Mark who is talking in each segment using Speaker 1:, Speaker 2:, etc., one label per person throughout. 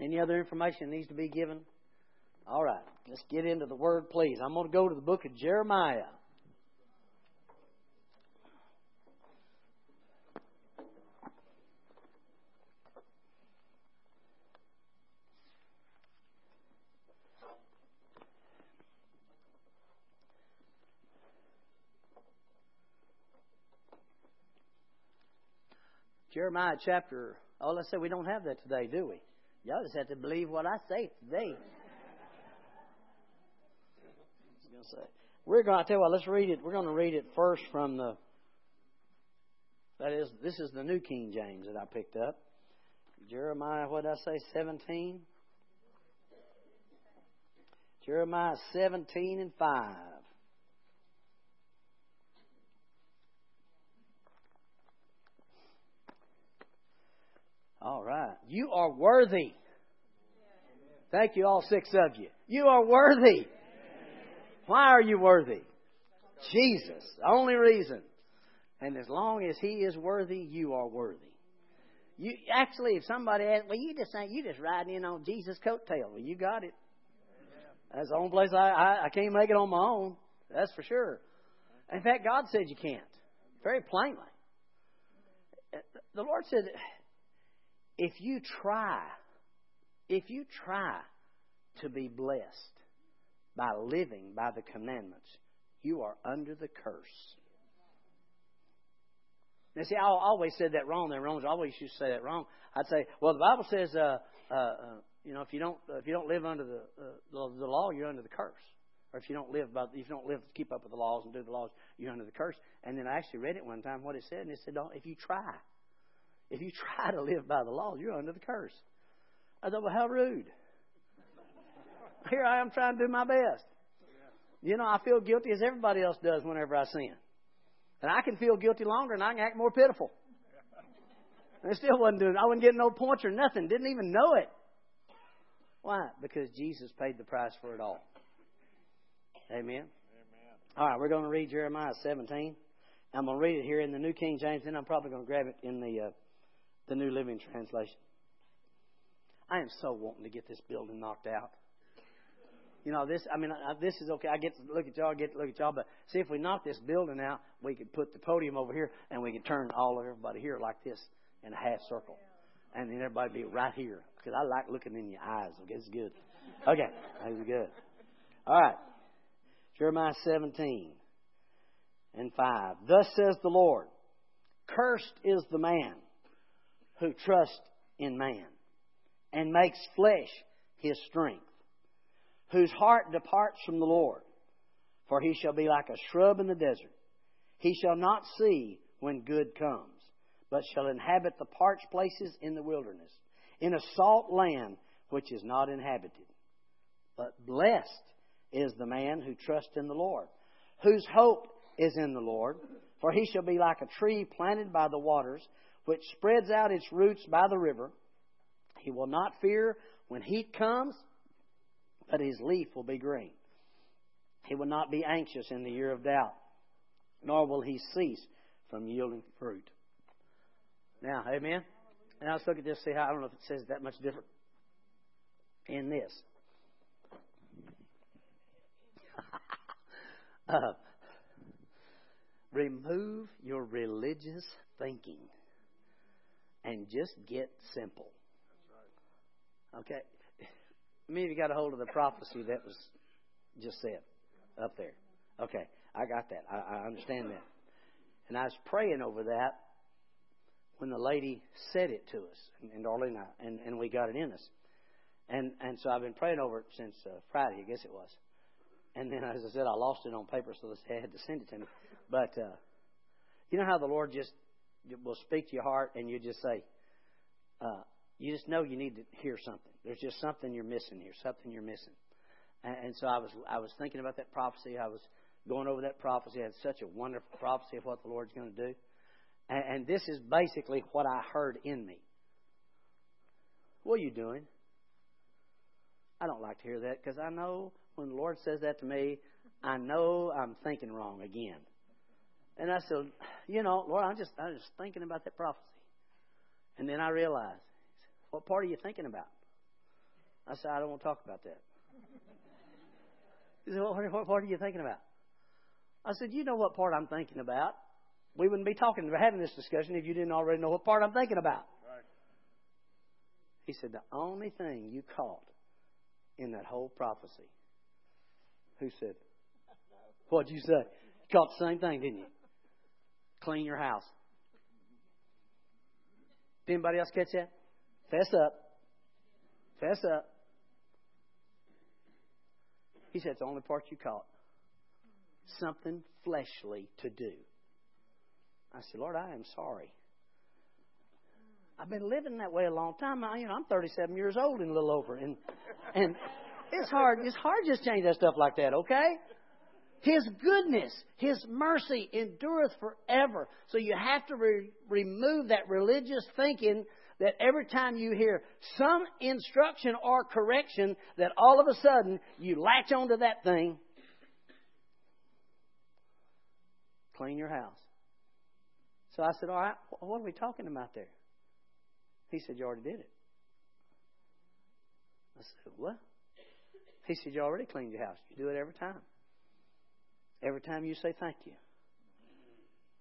Speaker 1: Any other information needs to be given? All right, let's get into the Word, please. I'm going to go to the book of Jeremiah. Jeremiah chapter. Oh, let's say we don't have that today, do we? Y'all just have to believe what I say today. I going to say. We're going to tell you what, let's read it. We're going to read it first from the. That is, this is the New King James that I picked up. Jeremiah, what did I say, 17? Jeremiah 17 and 5. You are worthy. Thank you, all six of you. You are worthy. Why are you worthy? Jesus. The only reason. And as long as He is worthy, you are worthy. You actually, if somebody asks, well, you just ain't you just riding in on Jesus' coattail. Well, you got it. That's the only place I, I I can't make it on my own. That's for sure. In fact, God said you can't, very plainly. The Lord said if you try, if you try to be blessed by living by the commandments, you are under the curse. Now, see, I always said that wrong. There, Romans. Always used to say that wrong. I'd say, well, the Bible says, uh, uh, uh, you know, if you don't if you don't live under the, uh, the the law, you're under the curse. Or if you don't live by, if you don't live to keep up with the laws and do the laws, you're under the curse. And then I actually read it one time what it said, and it said, don't, if you try, if you try to live by the law, you're under the curse. I thought, well, how rude. Here I am trying to do my best. You know, I feel guilty as everybody else does whenever I sin. And I can feel guilty longer and I can act more pitiful. And it still wasn't doing I wasn't getting no points or nothing. Didn't even know it. Why? Because Jesus paid the price for it all. Amen. Amen. All right, we're going to read Jeremiah 17. I'm going to read it here in the New King James, then I'm probably going to grab it in the uh, the New Living Translation. I am so wanting to get this building knocked out. You know, this, I mean, this is okay. I get to look at y'all, I get to look at y'all, but see, if we knock this building out, we could put the podium over here and we could turn all of everybody here like this in a half circle. And then everybody be right here. Because I like looking in your eyes. Okay, it's good. Okay, that's good. All right. Jeremiah 17 and 5. Thus says the Lord, Cursed is the man who trust in man and makes flesh his strength, whose heart departs from the Lord. For he shall be like a shrub in the desert. He shall not see when good comes, but shall inhabit the parched places in the wilderness, in a salt land which is not inhabited. But blessed is the man who trusts in the Lord, whose hope is in the Lord. For he shall be like a tree planted by the waters which spreads out its roots by the river. He will not fear when heat comes, but his leaf will be green. He will not be anxious in the year of doubt, nor will he cease from yielding fruit. Now, amen? Now let's look at this, see how, I don't know if it says that much different in this. uh, remove your religious thinking and just get simple. Okay? Maybe you got a hold of the prophecy that was just said up there. Okay, I got that. I, I understand that. And I was praying over that when the lady said it to us, and, and Darlene and, I, and, and we got it in us. And and so I've been praying over it since uh, Friday, I guess it was. And then, as I said, I lost it on paper, so they had to send it to me. But uh, you know how the Lord just will speak to your heart, and you just say, uh, you just know you need to hear something. There's just something you're missing here, something you're missing. And, and so I was, I was thinking about that prophecy. I was going over that prophecy. I had such a wonderful prophecy of what the Lord's going to do. And, and this is basically what I heard in me. What are you doing? I don't like to hear that because I know when the Lord says that to me, I know I'm thinking wrong again. And I said, you know, Lord, I'm just, I'm just thinking about that prophecy. And then I realized, what part are you thinking about? I said, I don't want to talk about that. He said, well, what part are you thinking about? I said, you know what part I'm thinking about. We wouldn't be talking, having this discussion if you didn't already know what part I'm thinking about. Right. He said, the only thing you caught in that whole prophecy. Who said? What'd you say? You caught the same thing, didn't you? Clean your house. Did anybody else catch that? Fess up. Fess up. He said, It's the only part you caught. Something fleshly to do. I said, Lord, I am sorry. I've been living that way a long time. I, you know, I'm 37 years old and a little over, and and it's hard. It's hard just change that stuff like that. Okay. His goodness, His mercy endureth forever. So you have to re- remove that religious thinking that every time you hear some instruction or correction, that all of a sudden you latch onto that thing. Clean your house. So I said, All right, what are we talking about there? He said, You already did it. I said, What? He said, You already cleaned your house. You do it every time. Every time you say thank you.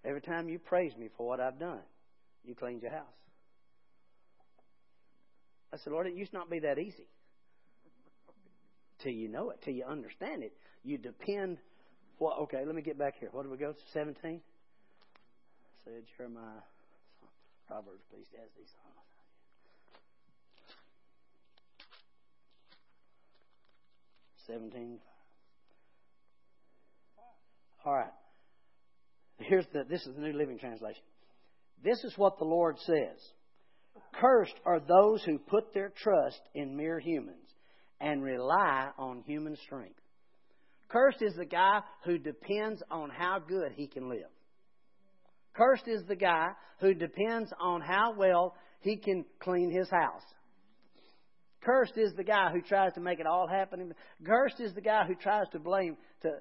Speaker 1: Every time you praise me for what I've done, you cleaned your house. I said, Lord, it used not be that easy. Till you know it, till you understand it. You depend. Well, okay, let me get back here. What do we go to? 17? Said Jeremiah. Proverbs, please, as these. songs. 17. All right. Here's the, this is the New Living Translation. This is what the Lord says. Cursed are those who put their trust in mere humans and rely on human strength. Cursed is the guy who depends on how good he can live. Cursed is the guy who depends on how well he can clean his house. Cursed is the guy who tries to make it all happen. Cursed is the guy who tries to blame. To,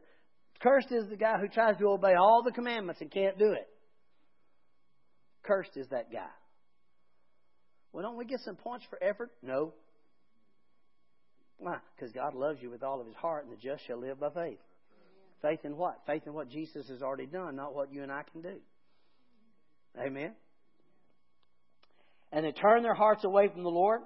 Speaker 1: cursed is the guy who tries to obey all the commandments and can't do it. Cursed is that guy. Well, don't we get some points for effort? No. Why? Because God loves you with all of his heart, and the just shall live by faith. Faith in what? Faith in what Jesus has already done, not what you and I can do. Amen. And they turn their hearts away from the Lord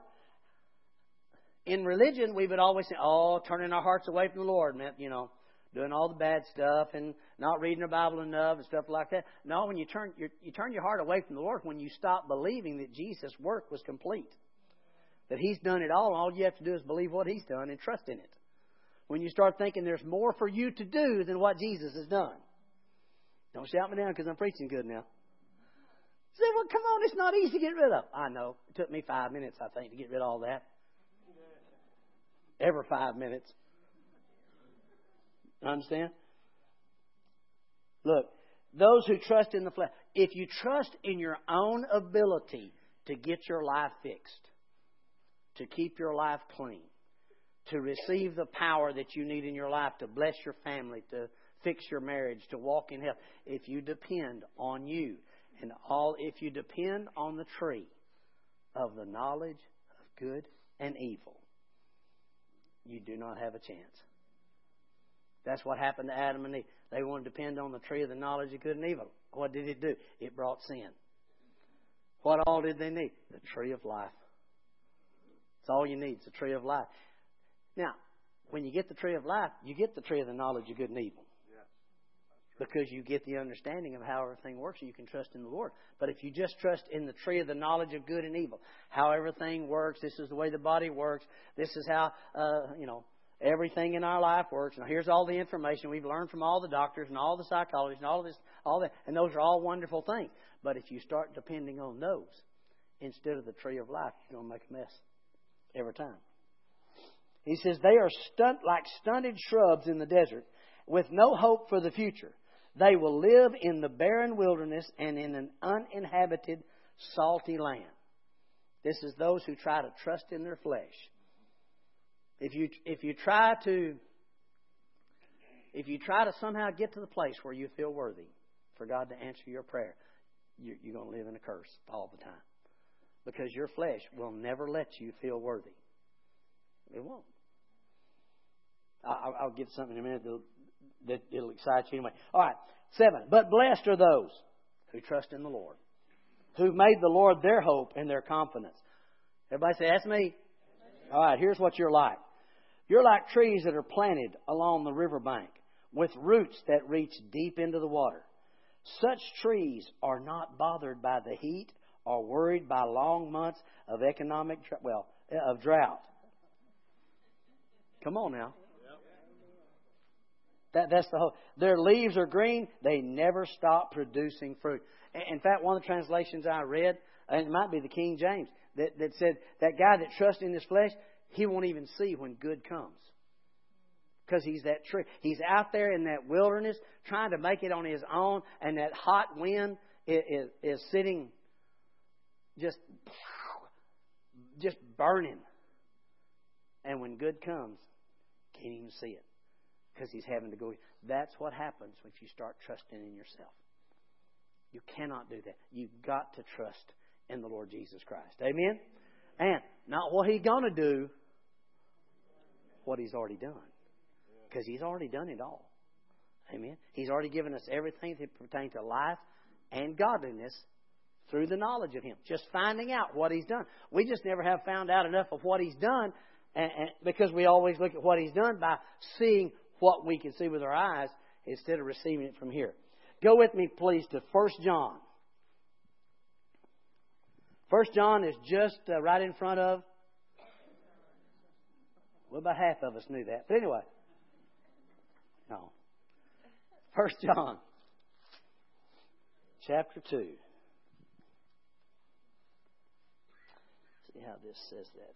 Speaker 1: in religion, we would always say, oh, turning our hearts away from the Lord meant, you know, doing all the bad stuff and not reading the Bible enough and stuff like that. No, when you turn your, you turn your heart away from the Lord when you stop believing that Jesus' work was complete, that He's done it all. All you have to do is believe what He's done and trust in it. When you start thinking there's more for you to do than what Jesus has done, don't shout me down because I'm preaching good now. Say, well, come on, it's not easy to get rid of. I know. It took me five minutes, I think, to get rid of all that every five minutes. Understand? Look, those who trust in the flesh, if you trust in your own ability to get your life fixed, to keep your life clean, to receive the power that you need in your life to bless your family, to fix your marriage, to walk in health, if you depend on you and all, if you depend on the tree of the knowledge of good and evil, you do not have a chance. That's what happened to Adam and Eve. They wanted to depend on the tree of the knowledge of good and evil. What did it do? It brought sin. What all did they need? The tree of life. It's all you need. It's the tree of life. Now, when you get the tree of life, you get the tree of the knowledge of good and evil Yes, because you get the understanding of how everything works and you can trust in the Lord. But if you just trust in the tree of the knowledge of good and evil, how everything works, this is the way the body works, this is how, uh, you know, everything in our life works. Now here's all the information we've learned from all the doctors and all the psychologists and all this, all that, and those are all wonderful things. But if you start depending on those instead of the tree of life, you're going to make a mess every time. He says they are stunt like stunted shrubs in the desert with no hope for the future. They will live in the barren wilderness and in an uninhabited, salty land. This is those who try to trust in their flesh. If you, if you try to if you try to somehow get to the place where you feel worthy for God to answer your prayer, you're, you're going to live in a curse all the time. Because your flesh will never let you feel worthy. It won't. I'll, I'll give something in a minute that, that it'll excite you anyway. All right, seven. But blessed are those who trust in the Lord, who've made the Lord their hope and their confidence. Everybody say, That's me. All right, here's what you're like. You're like trees that are planted along the riverbank with roots that reach deep into the water. Such trees are not bothered by the heat or worried by long months of economic, well, eh, of drought. Come on now. That, that's the whole. Their leaves are green. They never stop producing fruit. In fact, one of the translations I read, and it might be the King James, that, that said that guy that trusts in his flesh, he won't even see when good comes. Because he's that tree. He's out there in that wilderness trying to make it on his own, and that hot wind is, is, is sitting just, just burning. And when good comes, can't even see it because he's having to go. That's what happens if you start trusting in yourself. You cannot do that. You've got to trust in the Lord Jesus Christ. Amen? And not what he's going to do, what he's already done. Because he's already done it all. Amen? He's already given us everything that pertains to life and godliness through the knowledge of him. Just finding out what he's done. We just never have found out enough of what he's done and, and because we always look at what he's done by seeing what we can see with our eyes instead of receiving it from here. Go with me, please, to 1 John. 1 John is just uh, right in front of. Well, about half of us knew that. But anyway, no. 1 John, chapter 2. See how this says that.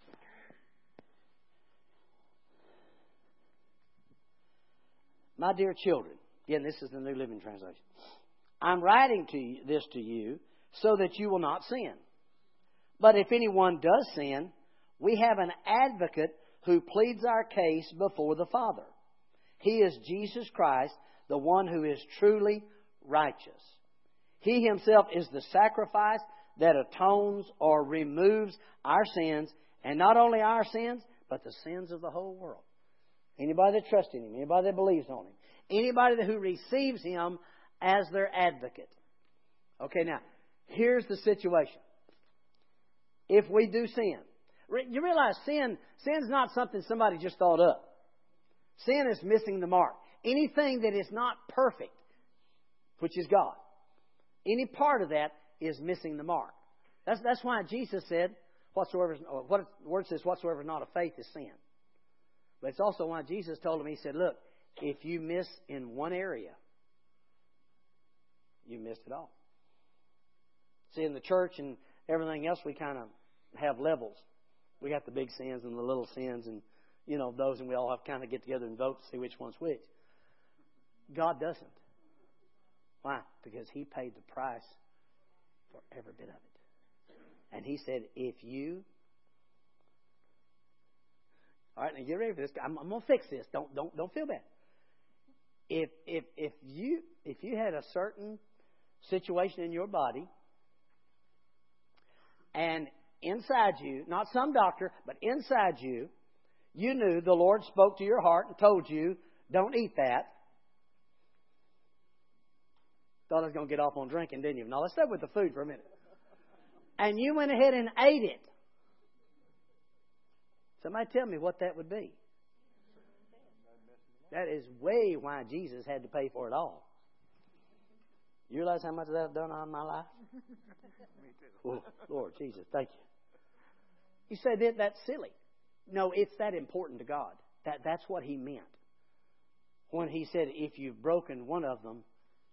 Speaker 1: My dear children, again, this is the New Living Translation. I'm writing to you, this to you so that you will not sin. But if anyone does sin, we have an advocate who pleads our case before the Father. He is Jesus Christ, the one who is truly righteous. He himself is the sacrifice that atones or removes our sins, and not only our sins, but the sins of the whole world. Anybody that trusts in Him, anybody that believes on Him, anybody who receives Him as their advocate. Okay, now, here's the situation. If we do sin, you realize sin, sin's not something somebody just thought up. Sin is missing the mark. Anything that is not perfect, which is God, any part of that is missing the mark. That's, that's why Jesus said, whatsoever, uh, what the word says, whatsoever is not of faith is sin. But it's also why Jesus told him, He said, Look, if you miss in one area, you missed it all. See, in the church and everything else, we kind of have levels. We got the big sins and the little sins, and you know those, and we all have kind of get together and vote to see which one's which. God doesn't. Why? Because He paid the price for every bit of it. And He said, if you all right, now get ready for this. I'm, I'm going to fix this. Don't don't don't feel bad. If if if you if you had a certain situation in your body, and inside you, not some doctor, but inside you, you knew the Lord spoke to your heart and told you, "Don't eat that." Thought I was going to get off on drinking, didn't you? Now let's start with the food for a minute. And you went ahead and ate it. Somebody tell me what that would be. That is way why Jesus had to pay for it all. You realize how much that has done on my life? me too. Oh, Lord Jesus, thank you. You say that that's silly. No, it's that important to God. That that's what he meant. When he said, if you've broken one of them,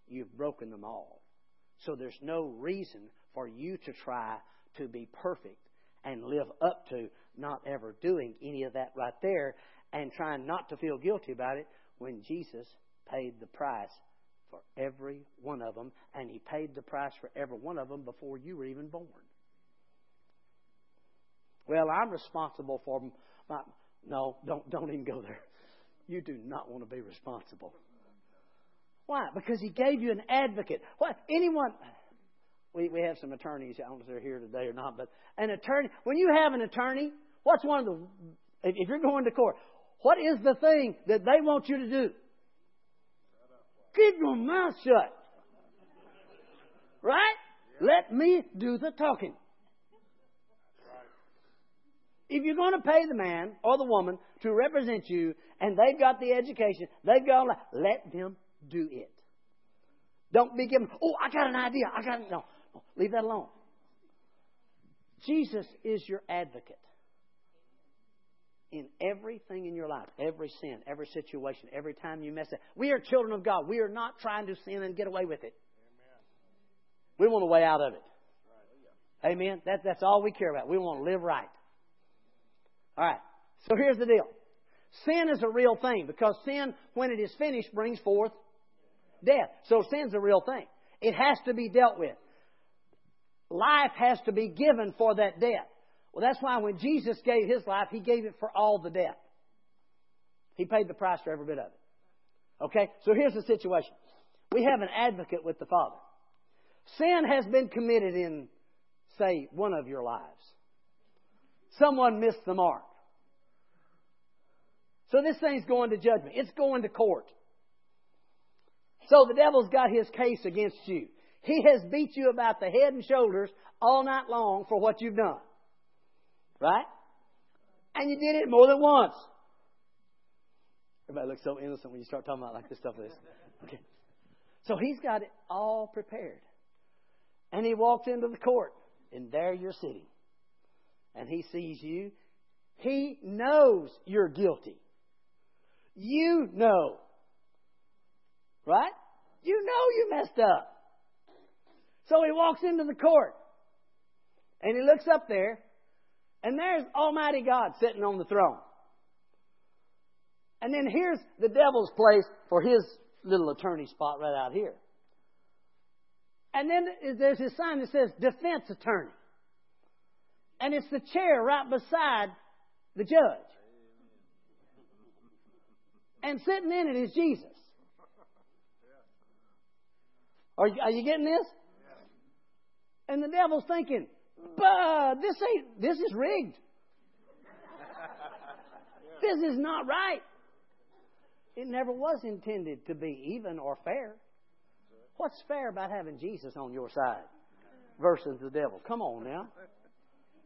Speaker 1: you've broken them all. So there's no reason for you to try to be perfect and live up to not ever doing any of that right there and trying not to feel guilty about it when Jesus paid the price for every one of them, and He paid the price for every one of them before you were even born. Well, I'm responsible for my. No, don't don't even go there. You do not want to be responsible. Why? Because He gave you an advocate. What? Anyone? We we have some attorneys. I don't know if they're here today or not, but an attorney. When you have an attorney, What's one of the If you're going to court, what is the thing that they want you to do? Keep your mouth shut. Right? Let me do the talking. If you're going to pay the man or the woman to represent you and they've got the education, they've got let them do it. Don't be giving, oh, I got an idea. I got, no, no, leave that alone. Jesus is your advocate in everything in your life, every sin, every situation, every time you mess up. We are children of God. We are not trying to sin and get away with it. Amen. We want a way out of it. Amen. That, that's all we care about. We want to live right. All right. So here's the deal. Sin is a real thing because sin, when it is finished, brings forth death. So sin's a real thing. It has to be dealt with. Life has to be given for that death. Well, that's why when Jesus gave his life, he gave it for all the death. He paid the price for every bit of it. Okay? So here's the situation. We have an advocate with the Father. Sin has been committed in, say, one of your lives. Someone missed the mark. So this thing's going to judgment. It's going to court. So the devil's got his case against you. He has beat you about the head and shoulders all night long for what you've done. Right? And you did it more than once. Everybody looks so innocent when you start talking about like this stuff. This. Okay. So he's got it all prepared. And he walks into the court, and there you're sitting. And he sees you. He knows you're guilty. You know. Right? You know you messed up. So he walks into the court. And he looks up there. And there's Almighty God sitting on the throne. And then here's the devil's place for his little attorney spot right out here. And then there's his sign that says defense attorney. And it's the chair right beside the judge. And sitting in it is Jesus. Are you, are you getting this? And the devil's thinking, but this ain't, this is rigged. this is not right. It never was intended to be even or fair. What's fair about having Jesus on your side versus the devil? Come on now.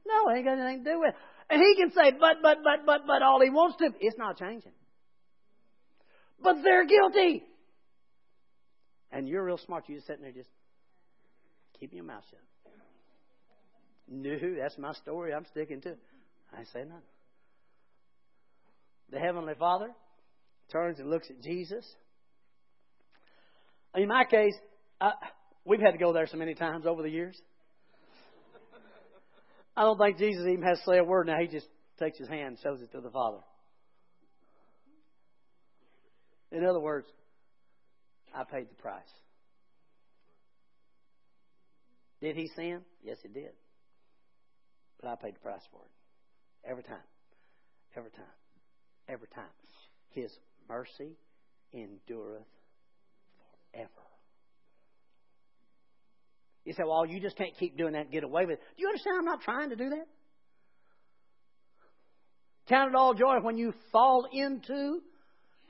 Speaker 1: No, it ain't got anything to do with it. And he can say, but, but, but, but, but, all he wants to. It's not changing. But they're guilty. And you're real smart. You're just sitting there just keeping your mouth shut. No, that's my story. I'm sticking to it. I say nothing. The Heavenly Father turns and looks at Jesus in my case, I, we've had to go there so many times over the years. I don't think Jesus even has to say a word now. He just takes his hand and shows it to the Father. In other words, I paid the price. Did he sin? Yes, he did. But I paid the price for it. Every time. Every time. Every time. His mercy endureth forever. You say, well, you just can't keep doing that and get away with it. Do you understand I'm not trying to do that? Count it all joy when you fall into.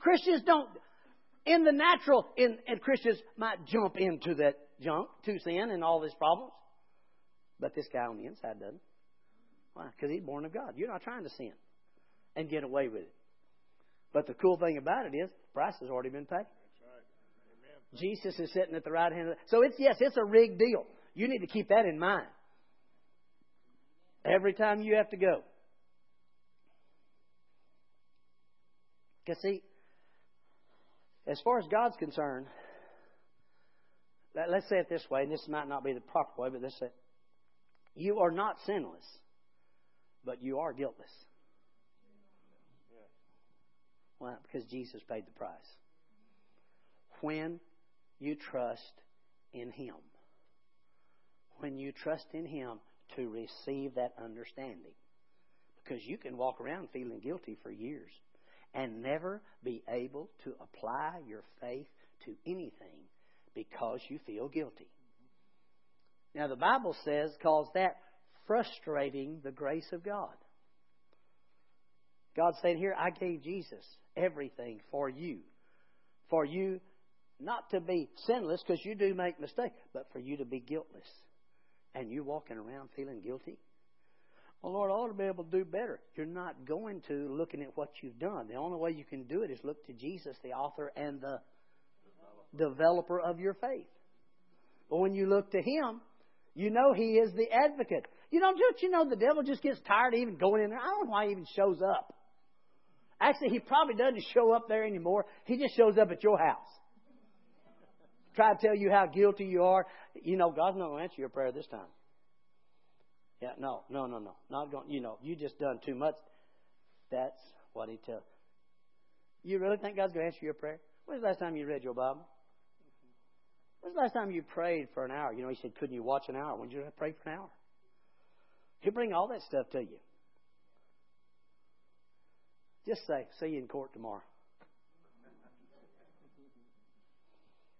Speaker 1: Christians don't, in the natural, in, and Christians might jump into that junk, to sin and all these problems. But this guy on the inside doesn't. Why? Because he's born of God. You're not trying to sin and get away with it. But the cool thing about it is, the price has already been paid. Jesus is sitting at the right hand. Of the, so it's yes, it's a rigged deal. You need to keep that in mind every time you have to go. Because see, as far as God's concerned, let's say it this way, and this might not be the proper way, but let's say you are not sinless, but you are guiltless. Why? Because Jesus paid the price. When you trust in Him. When you trust in Him to receive that understanding. Because you can walk around feeling guilty for years and never be able to apply your faith to anything because you feel guilty. Now, the Bible says, calls that frustrating the grace of God. God said here, I gave Jesus everything for you. For you not to be sinless, because you do make mistakes, but for you to be guiltless. And you walking around feeling guilty? Well, Lord, I ought to be able to do better. You're not going to looking at what you've done. The only way you can do it is look to Jesus, the author and the developer of your faith. But when you look to Him, you know He is the advocate. You know, don't you know the devil just gets tired of even going in there? I don't know why he even shows up. Actually, he probably doesn't show up there anymore. He just shows up at your house. Try to tell you how guilty you are. You know, God's not going to answer your prayer this time. Yeah, no, no, no, no. Not going. You know, you just done too much. That's what He tells. You really think God's going to answer your prayer? When's the last time you read your Bible? When's the last time you prayed for an hour? You know, He said, couldn't you watch an hour? When did you pray for an hour? He'll bring all that stuff to you. Just say, see you in court tomorrow.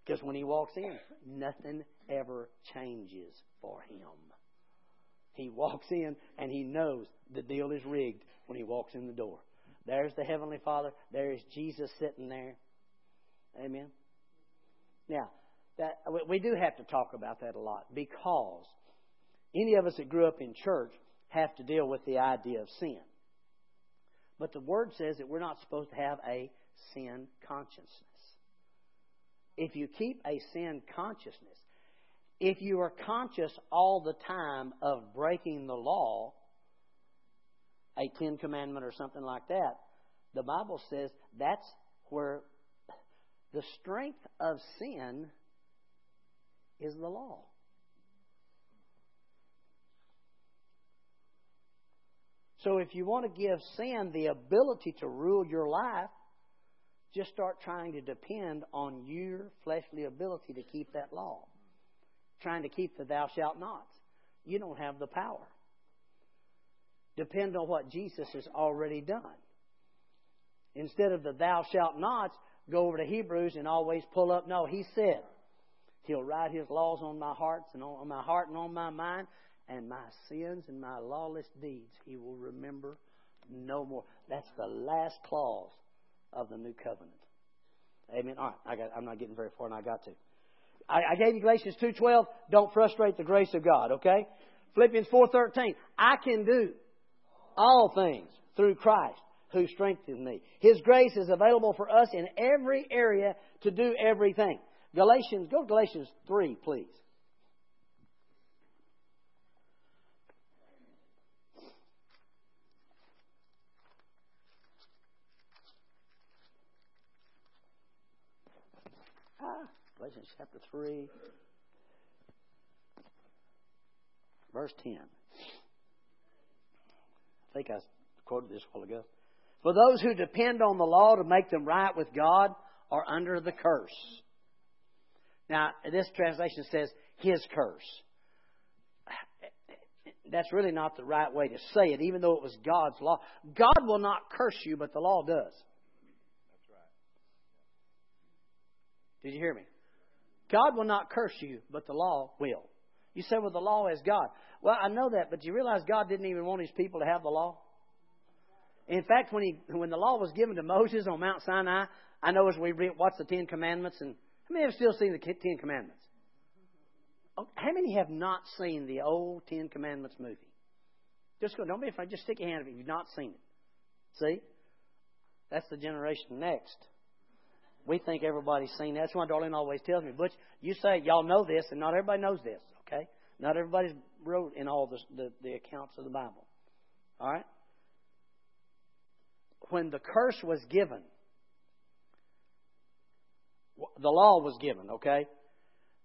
Speaker 1: Because when he walks in, nothing ever changes for him. He walks in and he knows the deal is rigged when he walks in the door. There's the Heavenly Father. There is Jesus sitting there. Amen. Now, that we do have to talk about that a lot because any of us that grew up in church have to deal with the idea of sin. But the Word says that we're not supposed to have a sin consciousness. If you keep a sin consciousness, if you are conscious all the time of breaking the law, a Ten Commandment or something like that, the Bible says that's where the strength of sin is the law. So if you want to give sin the ability to rule your life, just start trying to depend on your fleshly ability to keep that law. Trying to keep the thou shalt not. You don't have the power. Depend on what Jesus has already done. Instead of the thou shalt nots, go over to Hebrews and always pull up. No, he said, He'll write His laws on my hearts and on my heart and on my mind, and my sins and my lawless deeds He will remember no more. That's the last clause of the new covenant. Amen. All right, I got, I'm not getting very far, and I got to. I, I gave you Galatians 2:12. Don't frustrate the grace of God. Okay. Philippians 4:13. I can do all things through Christ who strengthens me. His grace is available for us in every area to do everything. Galatians, go to Galatians 3, please. Galatians chapter 3, verse 10. I think I quoted this a while ago. For those who depend on the law to make them right with God are under the curse. Now, this translation says his curse. That's really not the right way to say it, even though it was God's law. God will not curse you, but the law does. That's right. Did you hear me? God will not curse you, but the law will. You say, well, the law is God. Well, I know that, but you realize God didn't even want his people to have the law? In fact, when, he, when the law was given to Moses on Mount Sinai, I know as we read, what's the Ten Commandments, and how many have still seen the Ten Commandments? Oh, how many have not seen the old Ten Commandments movie? Just go, don't be afraid, just stick your hand up if you've not seen it. See? That's the generation next. We think everybody's seen that. That's why Darlene always tells me, Butch, you say y'all know this, and not everybody knows this, okay? Not everybody's wrote in all the, the, the accounts of the Bible. All right? When the curse was given, the law was given, okay?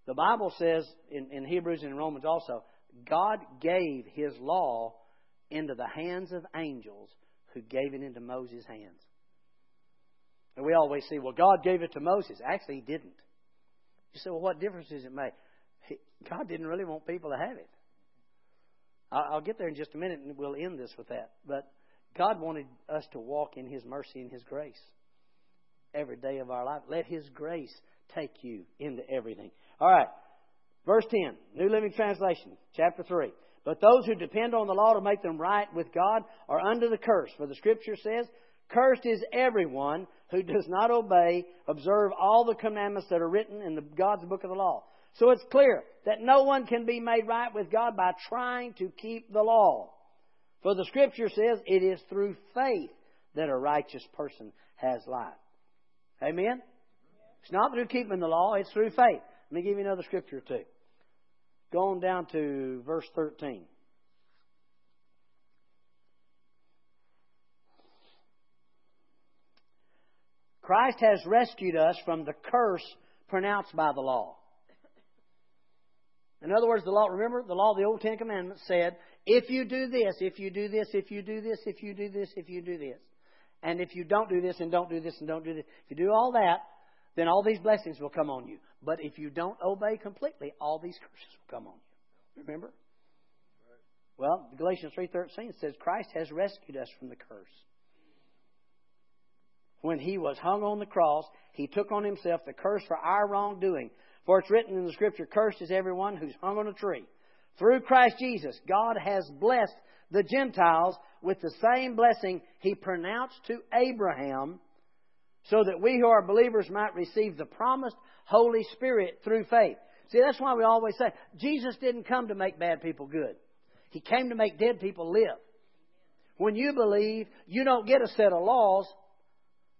Speaker 1: The Bible says in, in Hebrews and Romans also, God gave His law into the hands of angels who gave it into Moses' hands. And we always say, well, God gave it to Moses. Actually, He didn't. You say, well, what difference does it make? He, God didn't really want people to have it. I'll, I'll get there in just a minute and we'll end this with that. But God wanted us to walk in His mercy and His grace every day of our life. Let His grace take you into everything. All right. Verse 10, New Living Translation, chapter 3. But those who depend on the law to make them right with God are under the curse. For the Scripture says, Cursed is everyone who does not obey, observe all the commandments that are written in the, God's book of the law. So it's clear that no one can be made right with God by trying to keep the law. For the Scripture says it is through faith that a righteous person has life. Amen? It's not through keeping the law, it's through faith. Let me give you another scripture or two. Go on down to verse 13. Christ has rescued us from the curse pronounced by the law. In other words, the law, remember, the law of the Old Ten Commandments said, if you do this, if you do this, if you do this, if you do this, if you do this. And if you don't do this and don't do this and don't do this, if you do all that, then all these blessings will come on you. But if you don't obey completely, all these curses will come on you. Remember? Well, Galatians 3:13 says Christ has rescued us from the curse. When he was hung on the cross, he took on himself the curse for our wrongdoing. For it's written in the scripture, cursed is everyone who's hung on a tree. Through Christ Jesus, God has blessed the Gentiles with the same blessing he pronounced to Abraham so that we who are believers might receive the promised Holy Spirit through faith. See, that's why we always say Jesus didn't come to make bad people good. He came to make dead people live. When you believe, you don't get a set of laws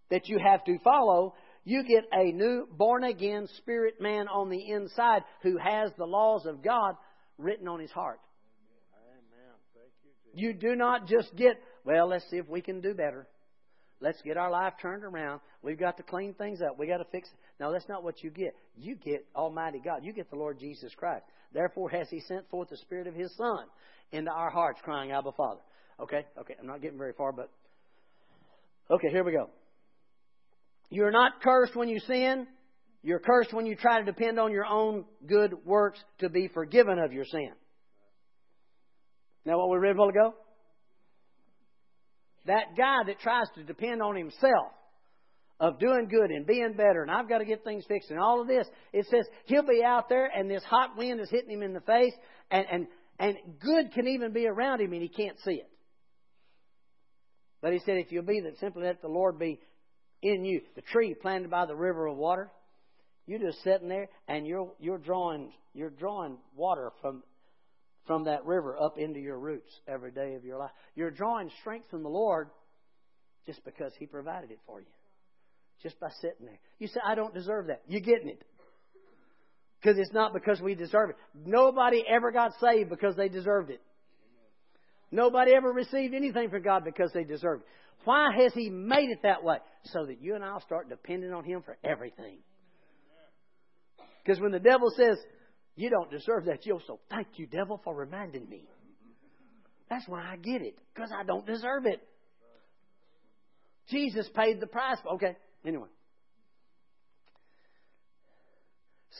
Speaker 1: that you have to follow. You get a new born again spirit man on the inside who has the laws of God written on his heart. You do not just get, well, let's see if we can do better. Let's get our life turned around. We've got to clean things up. We've got to fix it. No, that's not what you get. You get Almighty God. You get the Lord Jesus Christ. Therefore has He sent forth the Spirit of His Son into our hearts, crying, Abba, Father. Okay, okay, I'm not getting very far, but okay, here we go. You're not cursed when you sin. You're cursed when you try to depend on your own good works to be forgiven of your sin. Now, what we read a while ago? That guy that tries to depend on himself of doing good and being better, and I've got to get things fixed and all of this, it says he'll be out there and this hot wind is hitting him in the face, and, and, and good can even be around him and he can't see it. But he said, if you'll be that, simply let the Lord be in you. The tree planted by the river of water, you're just sitting there and you're, you're drawing, you're drawing water from from that river up into your roots every day of your life. You're drawing strength from the Lord just because He provided it for you. Just by sitting there. You say, I don't deserve that. You're getting it. Because it's not because we deserve it. Nobody ever got saved because they deserved it. Nobody ever received anything from God because they deserved it. Why has He made it that way? So that you and I'll start depending on Him for everything. Because when the devil says, you don't deserve that. You'll so thank you, devil, for reminding me. That's why I get it, because I don't deserve it. Jesus paid the price. Okay, anyway.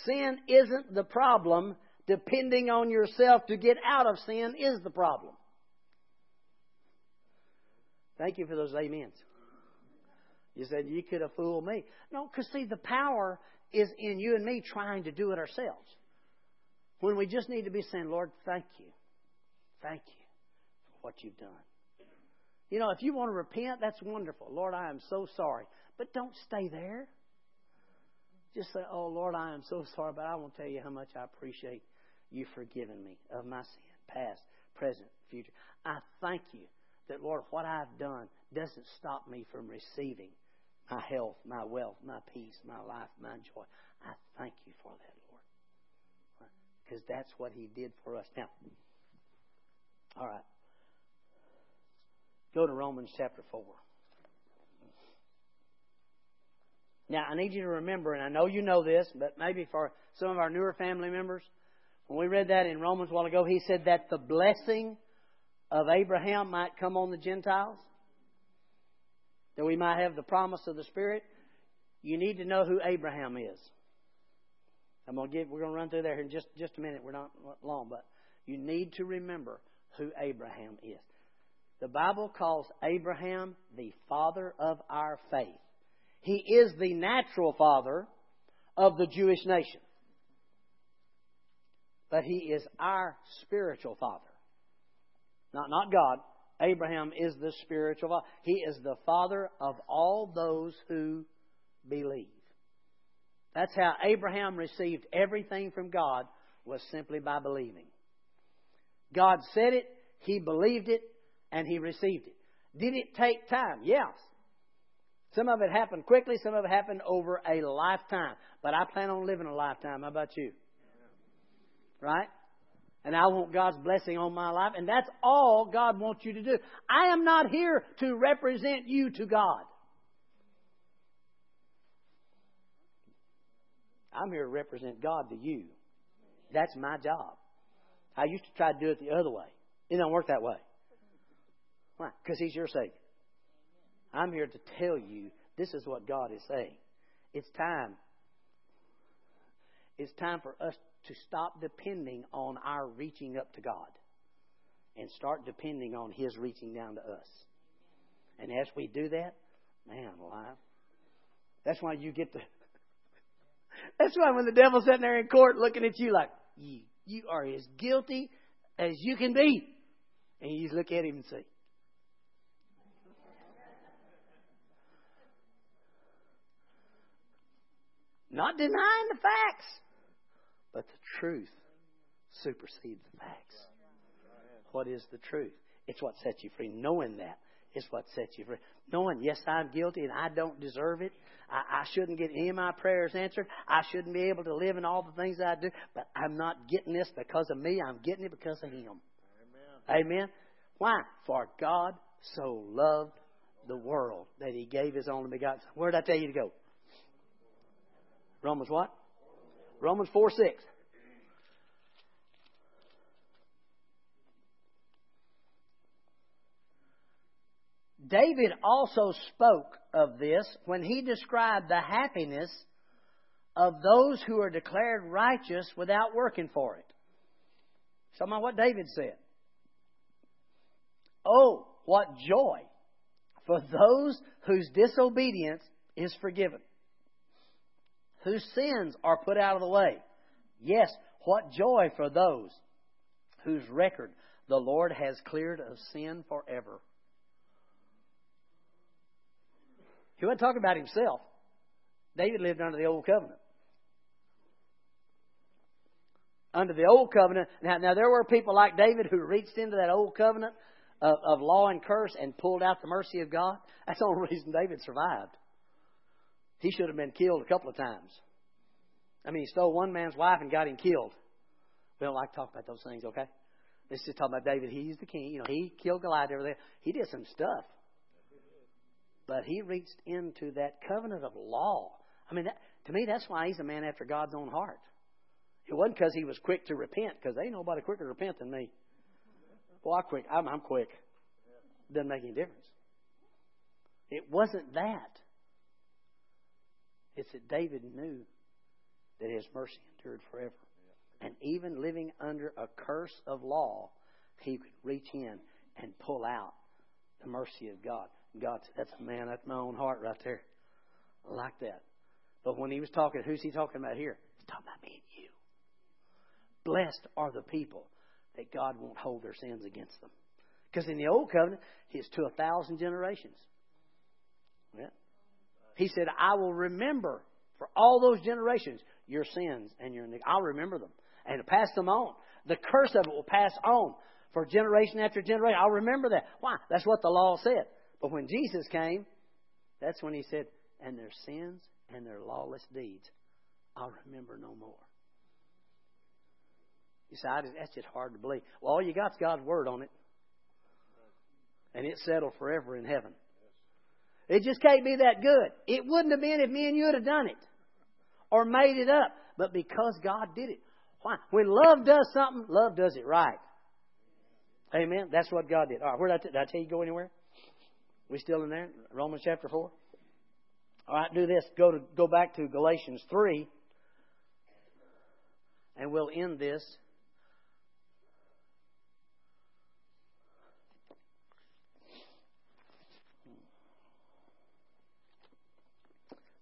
Speaker 1: Sin isn't the problem. Depending on yourself to get out of sin is the problem. Thank you for those amens. You said you could have fooled me. No, because see, the power is in you and me trying to do it ourselves. When we just need to be saying, Lord, thank you. Thank you for what you've done. You know, if you want to repent, that's wonderful. Lord, I am so sorry. But don't stay there. Just say, Oh, Lord, I am so sorry, but I won't tell you how much I appreciate you forgiving me of my sin, past, present, future. I thank you that, Lord, what I've done doesn't stop me from receiving my health, my wealth, my peace, my life, my joy. I thank you for that Lord. because that's what He did for us. Now, all right. Go to Romans chapter 4. Now, I need you to remember, and I know you know this, but maybe for some of our newer family members, when we read that in Romans a while ago, he said that the blessing of Abraham might come on the Gentiles, that we might have the promise of the Spirit. You need to know who Abraham is. I'm gonna give. We're gonna run through there in just just a minute. We're not long, but you need to remember who Abraham is. The Bible calls Abraham the father of our faith. He is the natural father of the Jewish nation. But he is our spiritual father. Not, not God. Abraham is the spiritual father. He is the father of all those who believe. That's how Abraham received everything from God was simply by believing. God said it, he believed it, and he received it. Did it take time? Yes. Some of it happened quickly, some of it happened over a lifetime. But I plan on living a lifetime. How about you? Right? And I want God's blessing on my life. And that's all God wants you to do. I am not here to represent you to God. I'm here to represent God to you. That's my job. I used to try to do it the other way. It don't work that way. Why? Because He's your Savior. I'm here to tell you this is what God is saying. It's time. It's time for us to stop depending on our reaching up to God and start depending on His reaching down to us. And as we do that, man alive, that's why you get to. that's why when the devil's sitting there in court looking at you like, you, you are as guilty as you can be. And you look at him and say, Not denying the facts, but the truth supersedes the facts. What is the truth? It's what sets you free. Knowing that is what sets you free. Knowing, yes, I'm guilty and I don't deserve it. I, I shouldn't get any of my prayers answered. I shouldn't be able to live in all the things I do. But I'm not getting this because of me. I'm getting it because of Him. Amen. Amen. Why? For God so loved the world that He gave His only begotten Son. Where did I tell you to go? Romans what? Romans 4 6. David also spoke of this when he described the happiness of those who are declared righteous without working for it. Some of what David said. Oh, what joy for those whose disobedience is forgiven whose sins are put out of the way. Yes, what joy for those whose record the Lord has cleared of sin forever. He wasn't talking about himself. David lived under the old covenant. Under the old covenant, now, now there were people like David who reached into that old covenant of, of law and curse and pulled out the mercy of God. That's the only reason David survived. He should have been killed a couple of times. I mean, he stole one man's wife and got him killed. We don't like to talk about those things, okay? Let's just talk about David. He's the king. You know, he killed Goliath over there. He did some stuff. But he reached into that covenant of law. I mean, that, to me, that's why he's a man after God's own heart. It wasn't because he was quick to repent, because ain't nobody quicker to repent than me. Well, I'm quick. I'm, I'm quick. Doesn't make any difference. It wasn't that. It's that David knew that his mercy endured forever. And even living under a curse of law, he could reach in and pull out the mercy of God. God said, That's a man, that's my own heart right there. I like that. But when he was talking, who's he talking about here? He's talking about me and you. Blessed are the people that God won't hold their sins against them. Because in the old covenant, it's to a thousand generations. Yeah. He said, I will remember for all those generations your sins and your I'll remember them and pass them on. The curse of it will pass on for generation after generation. I'll remember that. Why? That's what the law said. But when Jesus came, that's when he said, and their sins and their lawless deeds, I'll remember no more. You say, that's just hard to believe. Well, all you got's God's word on it. And it's settled forever in heaven. It just can't be that good. It wouldn't have been if me and you had done it or made it up, but because God did it. Why? When love does something, love does it right. Amen. That's what God did. All right, where did I, t- did I tell you go anywhere? We still in there? Romans chapter four. All right, do this. Go to go back to Galatians three, and we'll end this.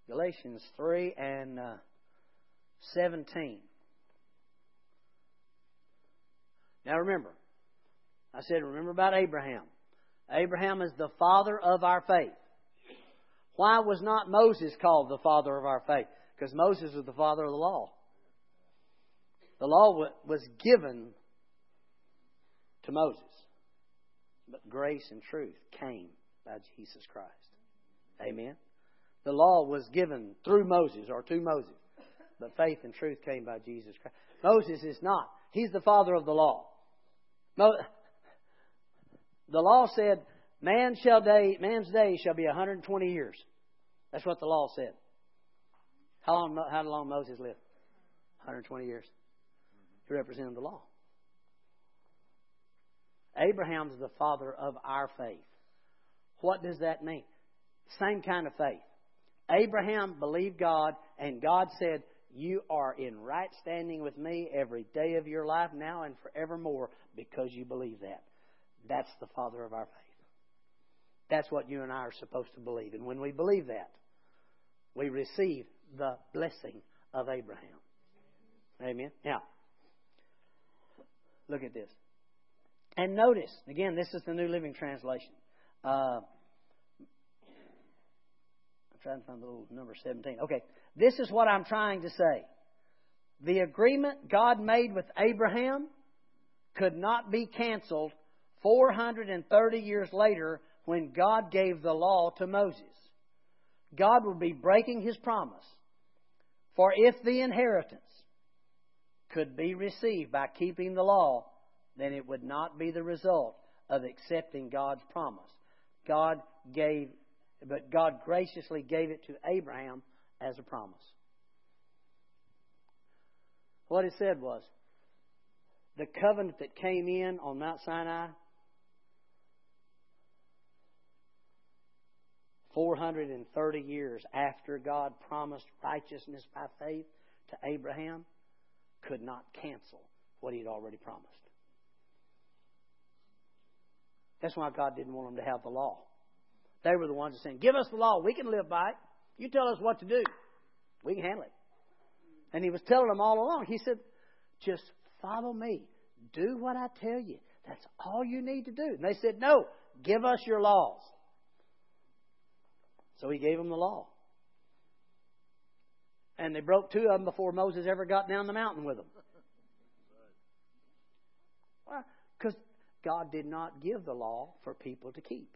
Speaker 1: Galatians 3 and uh, 17. Now remember, I said, remember about Abraham. Abraham is the father of our faith. Why was not Moses called the father of our faith? Because Moses was the father of the law. The law was given to Moses, but grace and truth came by Jesus Christ. Amen. The law was given through Moses or to Moses, but faith and truth came by Jesus Christ. Moses is not. He's the father of the law. The law said, Man shall day, man's day shall be 120 years. That's what the law said. How long, how long Moses lived? 120 years. He represented the law. Abraham's the father of our faith. What does that mean? Same kind of faith. Abraham believed God, and God said, You are in right standing with me every day of your life, now and forevermore, because you believe that. That's the father of our faith. That's what you and I are supposed to believe. And when we believe that, we receive the blessing of Abraham. Amen. Now, look at this. And notice, again, this is the New Living Translation. Uh, trying to find the little number 17. Okay, this is what I'm trying to say. The agreement God made with Abraham could not be canceled 430 years later when God gave the law to Moses. God would be breaking his promise. For if the inheritance could be received by keeping the law, then it would not be the result of accepting God's promise. God gave, but God graciously gave it to Abraham as a promise. What it said was, the covenant that came in on Mount Sinai 430 years after God promised righteousness by faith to Abraham could not cancel what he had already promised. That's why God didn't want them to have the law. They were the ones that said, Give us the law. We can live by it. You tell us what to do. We can handle it. And he was telling them all along. He said, Just follow me. Do what I tell you. That's all you need to do. And they said, No, give us your laws. So he gave them the law. And they broke two of them before Moses ever got down the mountain with them. Because God did not give the law for people to keep.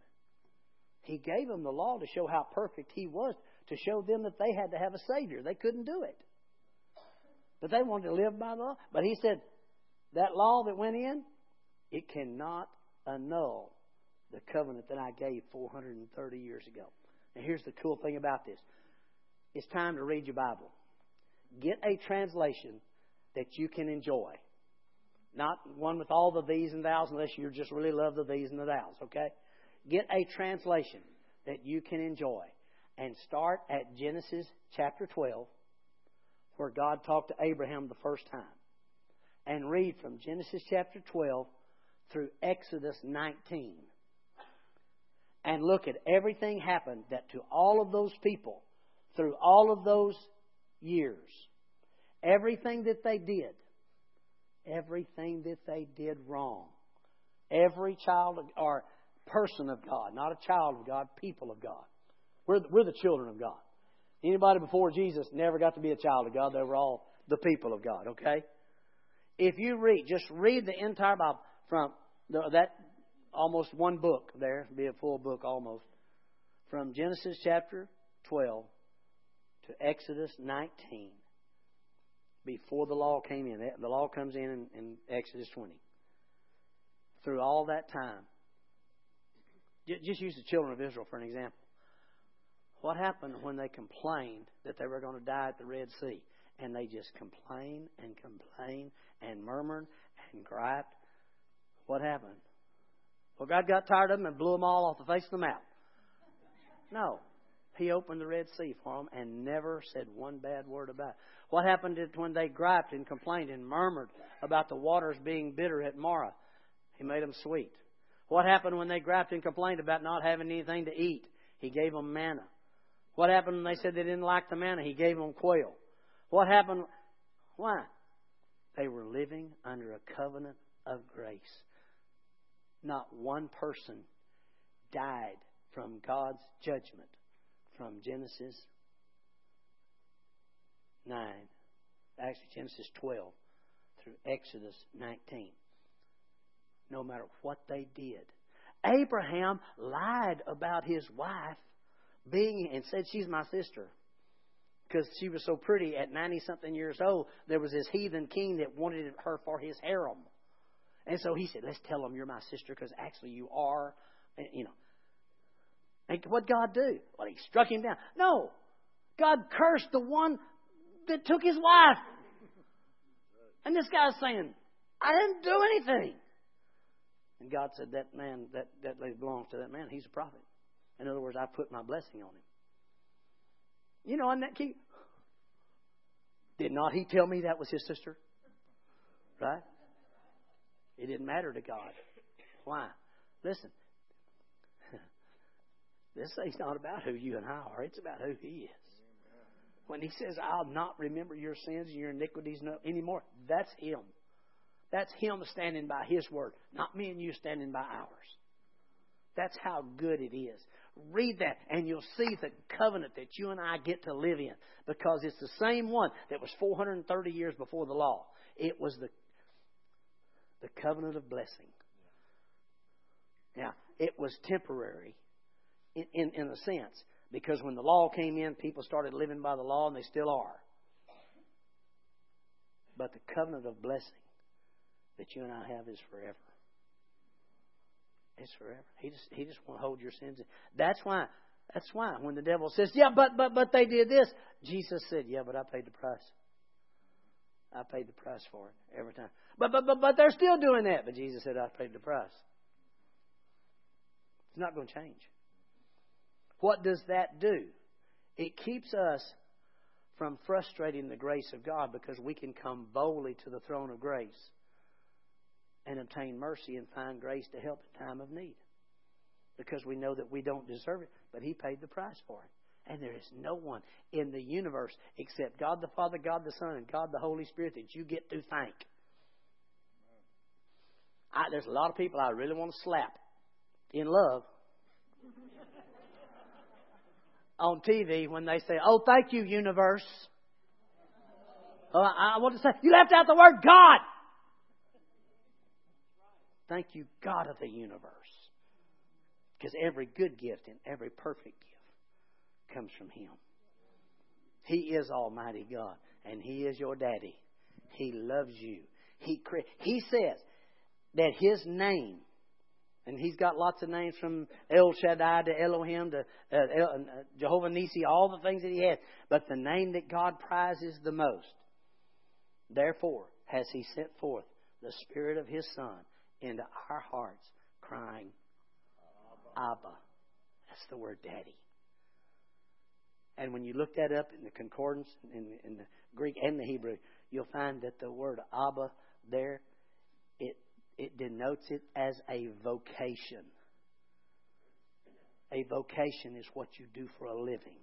Speaker 1: He gave them the law to show how perfect He was, to show them that they had to have a Savior. They couldn't do it. But they wanted to live by the law. But He said, that law that went in, it cannot annul the covenant that I gave 430 years ago. And here's the cool thing about this it's time to read your Bible. Get a translation that you can enjoy. Not one with all the these and thous, unless you just really love the these and the thous, okay? Get a translation that you can enjoy. And start at Genesis chapter 12, where God talked to Abraham the first time. And read from Genesis chapter 12 through Exodus 19 and look at everything happened that to all of those people through all of those years, everything that they did, everything that they did wrong, every child or person of God, not a child of God, people of God. We're, we're the children of God. Anybody before Jesus never got to be a child of God. They were all the people of God, okay? If you read, just read the entire Bible from the, that almost one book there, be a full book almost, from Genesis chapter 12 to Exodus 19 before the law came in. The law comes in, in in, Exodus 20. Through all that time, just use the children of Israel for an example. What happened when they complained that they were going to die at the Red Sea? And they just complained and complained and murmured and griped. What happened? Well, God got tired of them and blew them all off the face of the map. No. He opened the Red Sea for them and never said one bad word about it. What happened when they griped and complained and murmured about the waters being bitter at Marah? He made them sweet. What happened when they griped and complained about not having anything to eat? He gave them manna. What happened when they said they didn't like the manna? He gave them quail. What happened? Why? They were living under a covenant of grace. not one person died from God's judgment from Genesis 9, actually Genesis 12 through Exodus 19. No matter what they did. Abraham lied about his wife being and said she's my sister because she was so pretty at 90 something years old. There was this heathen king that wanted her for his harem. And so he said, Let's tell them you're my sister because actually you are. And, you know. And what God do? Well, he struck him down. No. God cursed the one that took his wife. And this guy's saying, I didn't do anything. And God said, That man, that, that lady belongs to that man. He's a prophet. In other words, I put my blessing on him. You know, and that key. Did not he tell me that was his sister? Right? It didn't matter to God. Why? Listen, this thing's not about who you and I are, it's about who He is. When He says, I'll not remember your sins and your iniquities no, anymore, that's Him. That's Him standing by His word, not me and you standing by ours. That's how good it is. Read that, and you'll see the covenant that you and I get to live in because it's the same one that was 430 years before the law. It was the the covenant of blessing. Now, it was temporary in, in, in a sense because when the law came in, people started living by the law and they still are. But the covenant of blessing that you and I have is forever. It's forever. He just he just won't hold your sins. In. That's why. That's why when the devil says, "Yeah, but but but they did this," Jesus said, "Yeah, but I paid the price. I paid the price for it every time." But, but, but, but they're still doing that. But Jesus said, I paid the price. It's not going to change. What does that do? It keeps us from frustrating the grace of God because we can come boldly to the throne of grace and obtain mercy and find grace to help in time of need. Because we know that we don't deserve it, but He paid the price for it. And there is no one in the universe except God the Father, God the Son, and God the Holy Spirit that you get to thank. I, there's a lot of people I really want to slap in love on TV when they say, "Oh, thank you, universe." Uh, I want to say, you left out the word God. Thank you, God of the universe. Because every good gift and every perfect gift comes from Him. He is Almighty God, and He is your daddy. He loves you. He, he says, that his name, and he's got lots of names from El Shaddai to Elohim to uh, El, uh, Jehovah Nisi, all the things that he has, but the name that God prizes the most. Therefore, has he sent forth the Spirit of his Son into our hearts, crying, Abba. That's the word daddy. And when you look that up in the concordance, in, in the Greek and the Hebrew, you'll find that the word Abba there it denotes it as a vocation. A vocation is what you do for a living.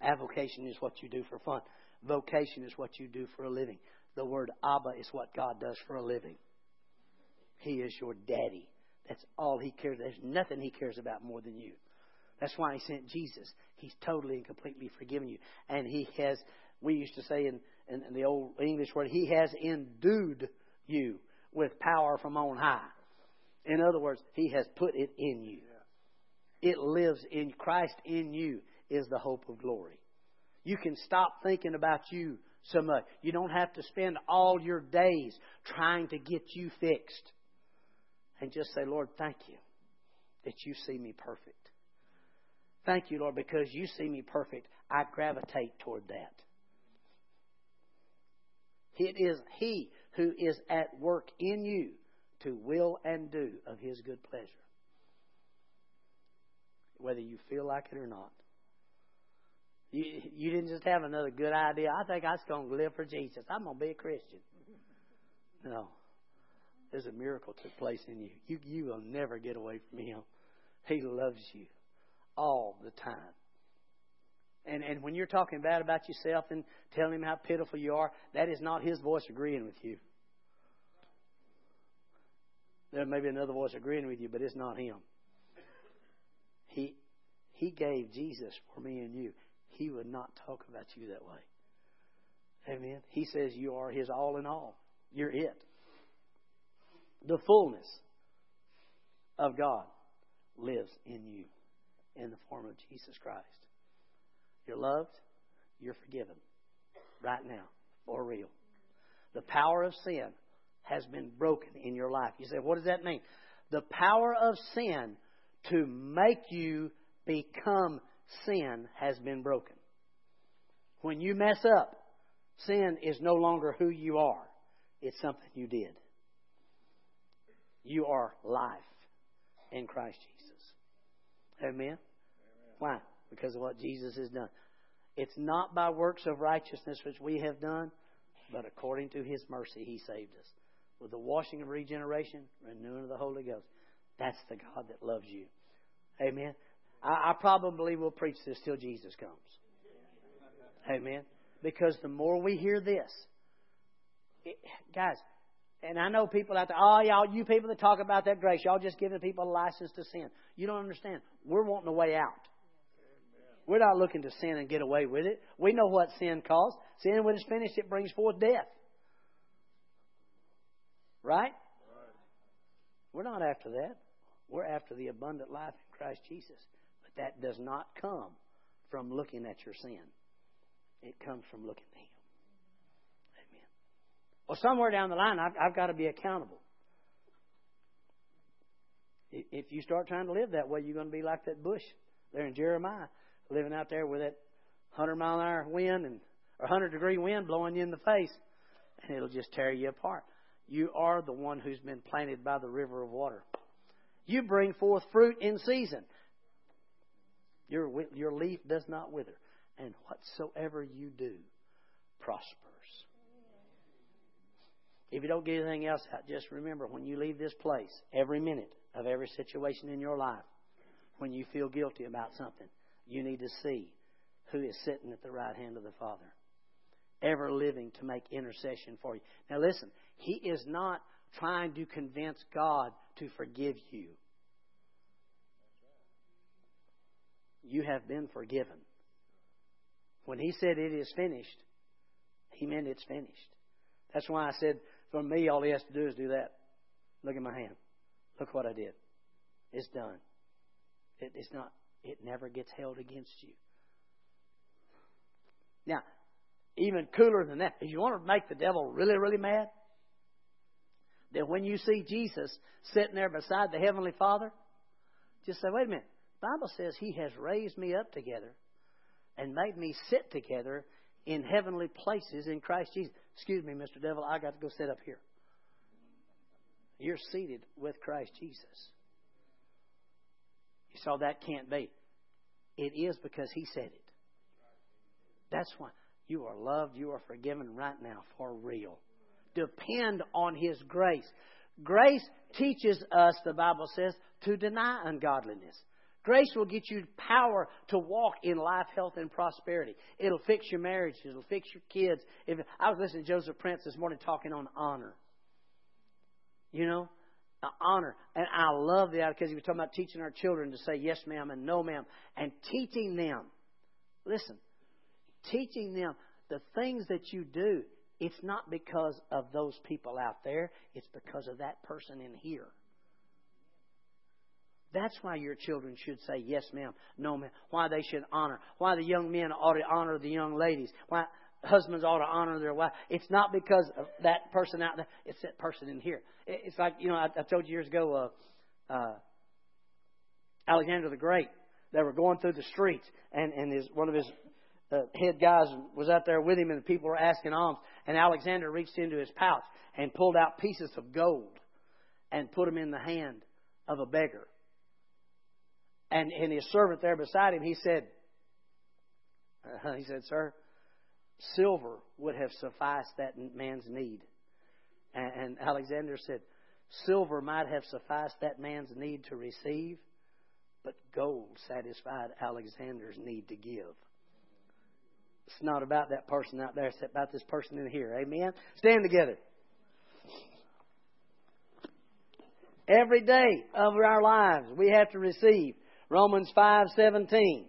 Speaker 1: Avocation is what you do for fun. Vocation is what you do for a living. The word Abba is what God does for a living. He is your daddy. That's all he cares. There's nothing he cares about more than you. That's why he sent Jesus. He's totally and completely forgiven you. And he has, we used to say in, in, in the old English word, he has endued you with power from on high. In other words, He has put it in you. It lives in Christ in you is the hope of glory. You can stop thinking about you so much. You don't have to spend all your days trying to get you fixed. And just say, Lord, thank you that you see me perfect. Thank you, Lord, because you see me perfect. I gravitate toward that. It is He who is at work in you to will and do of his good pleasure. Whether you feel like it or not. You, you didn't just have another good idea. I think I was going to live for Jesus. I'm going to be a Christian. No. There's a miracle took place in you. You, you will never get away from him. He loves you all the time. And, and when you're talking bad about yourself and telling him how pitiful you are, that is not his voice agreeing with you. There may be another voice agreeing with you, but it's not him. He he gave Jesus for me and you. He would not talk about you that way. Amen. He says you are his all in all. You're it. The fullness of God lives in you in the form of Jesus Christ. You're loved, you're forgiven right now, for real. The power of sin has been broken in your life. You say, what does that mean? The power of sin to make you become sin has been broken. When you mess up, sin is no longer who you are, it's something you did. You are life in Christ Jesus. Amen? Amen? Why? Because of what Jesus has done. It's not by works of righteousness which we have done, but according to His mercy He saved us. With the washing of regeneration, renewing of the Holy Ghost. That's the God that loves you. Amen. I, I probably will preach this till Jesus comes. Amen. Because the more we hear this, it, guys, and I know people out there, oh, y'all, you people that talk about that grace, y'all just giving people a license to sin. You don't understand. We're wanting a way out. We're not looking to sin and get away with it. We know what sin caused. Sin, when it's finished, it brings forth death. Right? right? We're not after that. We're after the abundant life in Christ Jesus. But that does not come from looking at your sin. It comes from looking at Him. Well, somewhere down the line, I've, I've got to be accountable. If you start trying to live that way, you're going to be like that bush there in Jeremiah, living out there with that 100 mile an hour wind and or 100 degree wind blowing you in the face, and it'll just tear you apart. You are the one who's been planted by the river of water. You bring forth fruit in season. Your, your leaf does not wither and whatsoever you do prospers. If you don't get anything else out, just remember when you leave this place, every minute of every situation in your life, when you feel guilty about something, you need to see who is sitting at the right hand of the Father, ever living to make intercession for you. Now, listen, He is not trying to convince God to forgive you. You have been forgiven. When he said it is finished, he meant it's finished. That's why I said, for me, all he has to do is do that. Look at my hand. Look what I did. It's done. It, it's not. It never gets held against you. Now, even cooler than that, if you want to make the devil really, really mad, then when you see Jesus sitting there beside the Heavenly Father, just say, wait a minute. The Bible says He has raised me up together and made me sit together in heavenly places in Christ Jesus. Excuse me, Mr. Devil, I got to go sit up here. You're seated with Christ Jesus. You saw that can't be. It is because He said it. That's why you are loved, you are forgiven right now for real. Depend on His grace. Grace teaches us, the Bible says, to deny ungodliness. Grace will get you power to walk in life, health, and prosperity. It'll fix your marriage. It'll fix your kids. If I was listening to Joseph Prince this morning talking on honor. You know, uh, honor. And I love that because he was talking about teaching our children to say yes, ma'am, and no, ma'am, and teaching them. Listen, teaching them the things that you do. It's not because of those people out there. It's because of that person in here. That's why your children should say yes, ma'am, no, ma'am. Why they should honor. Why the young men ought to honor the young ladies. Why husbands ought to honor their wife. It's not because of that person out there. It's that person in here. It's like you know I, I told you years ago. Uh, uh, Alexander the Great. They were going through the streets, and and his one of his uh, head guys was out there with him, and the people were asking alms. And Alexander reached into his pouch and pulled out pieces of gold and put them in the hand of a beggar. And, and his servant there beside him, he said, uh, he said, Sir, silver would have sufficed that man's need. And, and Alexander said, Silver might have sufficed that man's need to receive, but gold satisfied Alexander's need to give. It's not about that person out there, it's about this person in here. Amen? Stand together. Every day of our lives we have to receive Romans 5:17.